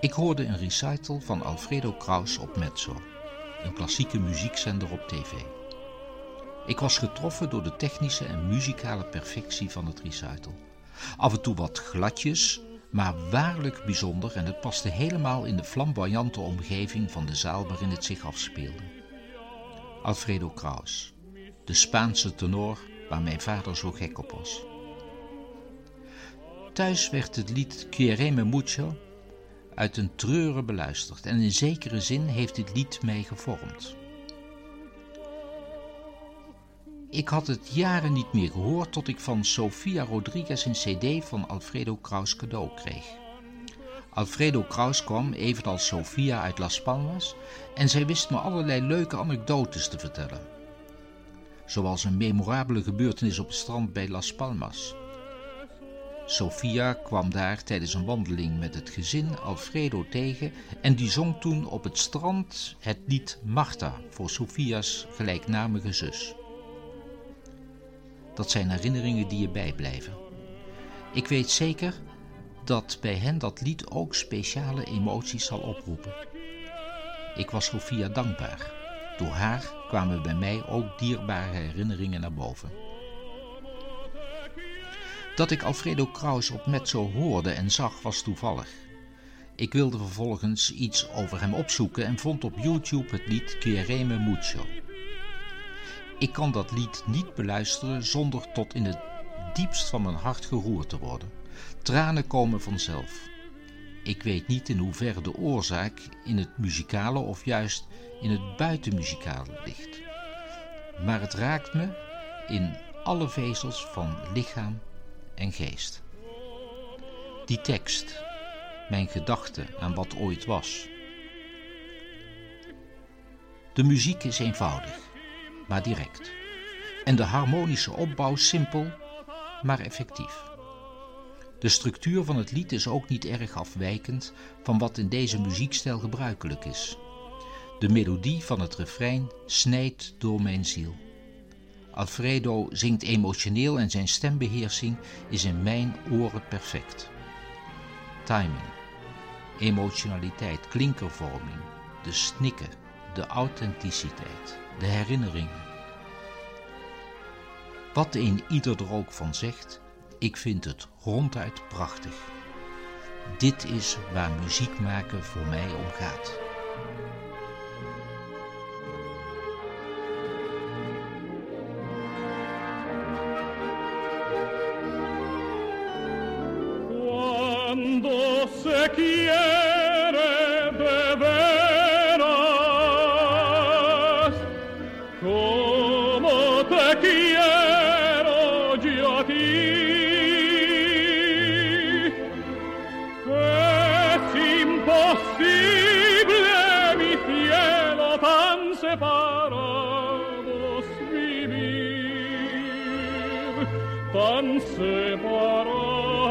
Ik hoorde een recital van Alfredo Kraus op Mezzo, een klassieke muziekzender op tv. Ik was getroffen door de technische en muzikale perfectie van het recital. Af en toe wat gladjes, maar waarlijk bijzonder en het paste helemaal in de flamboyante omgeving van de zaal waarin het zich afspeelde. Alfredo Kraus, de Spaanse tenor waar mijn vader zo gek op was. Thuis werd het lied Quiereme Mucho uit een treuren beluisterd en in zekere zin heeft dit lied mij gevormd. Ik had het jaren niet meer gehoord tot ik van Sofia Rodriguez een cd van Alfredo Kraus cadeau kreeg. Alfredo Kraus kwam, evenals Sofia, uit Las Palmas en zij wist me allerlei leuke anekdotes te vertellen. Zoals een memorabele gebeurtenis op het strand bij Las Palmas. Sofia kwam daar tijdens een wandeling met het gezin Alfredo tegen en die zong toen op het strand het lied Marta voor Sofia's gelijknamige zus. Dat zijn herinneringen die je bijblijven. Ik weet zeker dat bij hen dat lied ook speciale emoties zal oproepen. Ik was Sofia dankbaar. Door haar kwamen bij mij ook dierbare herinneringen naar boven. Dat ik Alfredo Kraus op Mezzo hoorde en zag was toevallig. Ik wilde vervolgens iets over hem opzoeken en vond op YouTube het lied Quiereme Mucho. Ik kan dat lied niet beluisteren zonder tot in het diepst van mijn hart geroerd te worden. Tranen komen vanzelf. Ik weet niet in hoeverre de oorzaak in het muzikale of juist in het buitenmuzikale ligt. Maar het raakt me in alle vezels van lichaam en geest. Die tekst, mijn gedachte aan wat ooit was. De muziek is eenvoudig, maar direct. En de harmonische opbouw simpel, maar effectief. De structuur van het lied is ook niet erg afwijkend van wat in deze muziekstijl gebruikelijk is. De melodie van het refrein snijdt door mijn ziel. Alfredo zingt emotioneel en zijn stembeheersing is in mijn oren perfect. Timing, emotionaliteit, klinkervorming, de snikken, de authenticiteit, de herinneringen. Wat een ieder er ook van zegt, ik vind het ronduit prachtig. Dit is waar muziek maken voor mij om gaat. Cuando se quiere de veras, como te quiero yo a ti, es imposible, mi cielo, tan separados vivir, tan separados.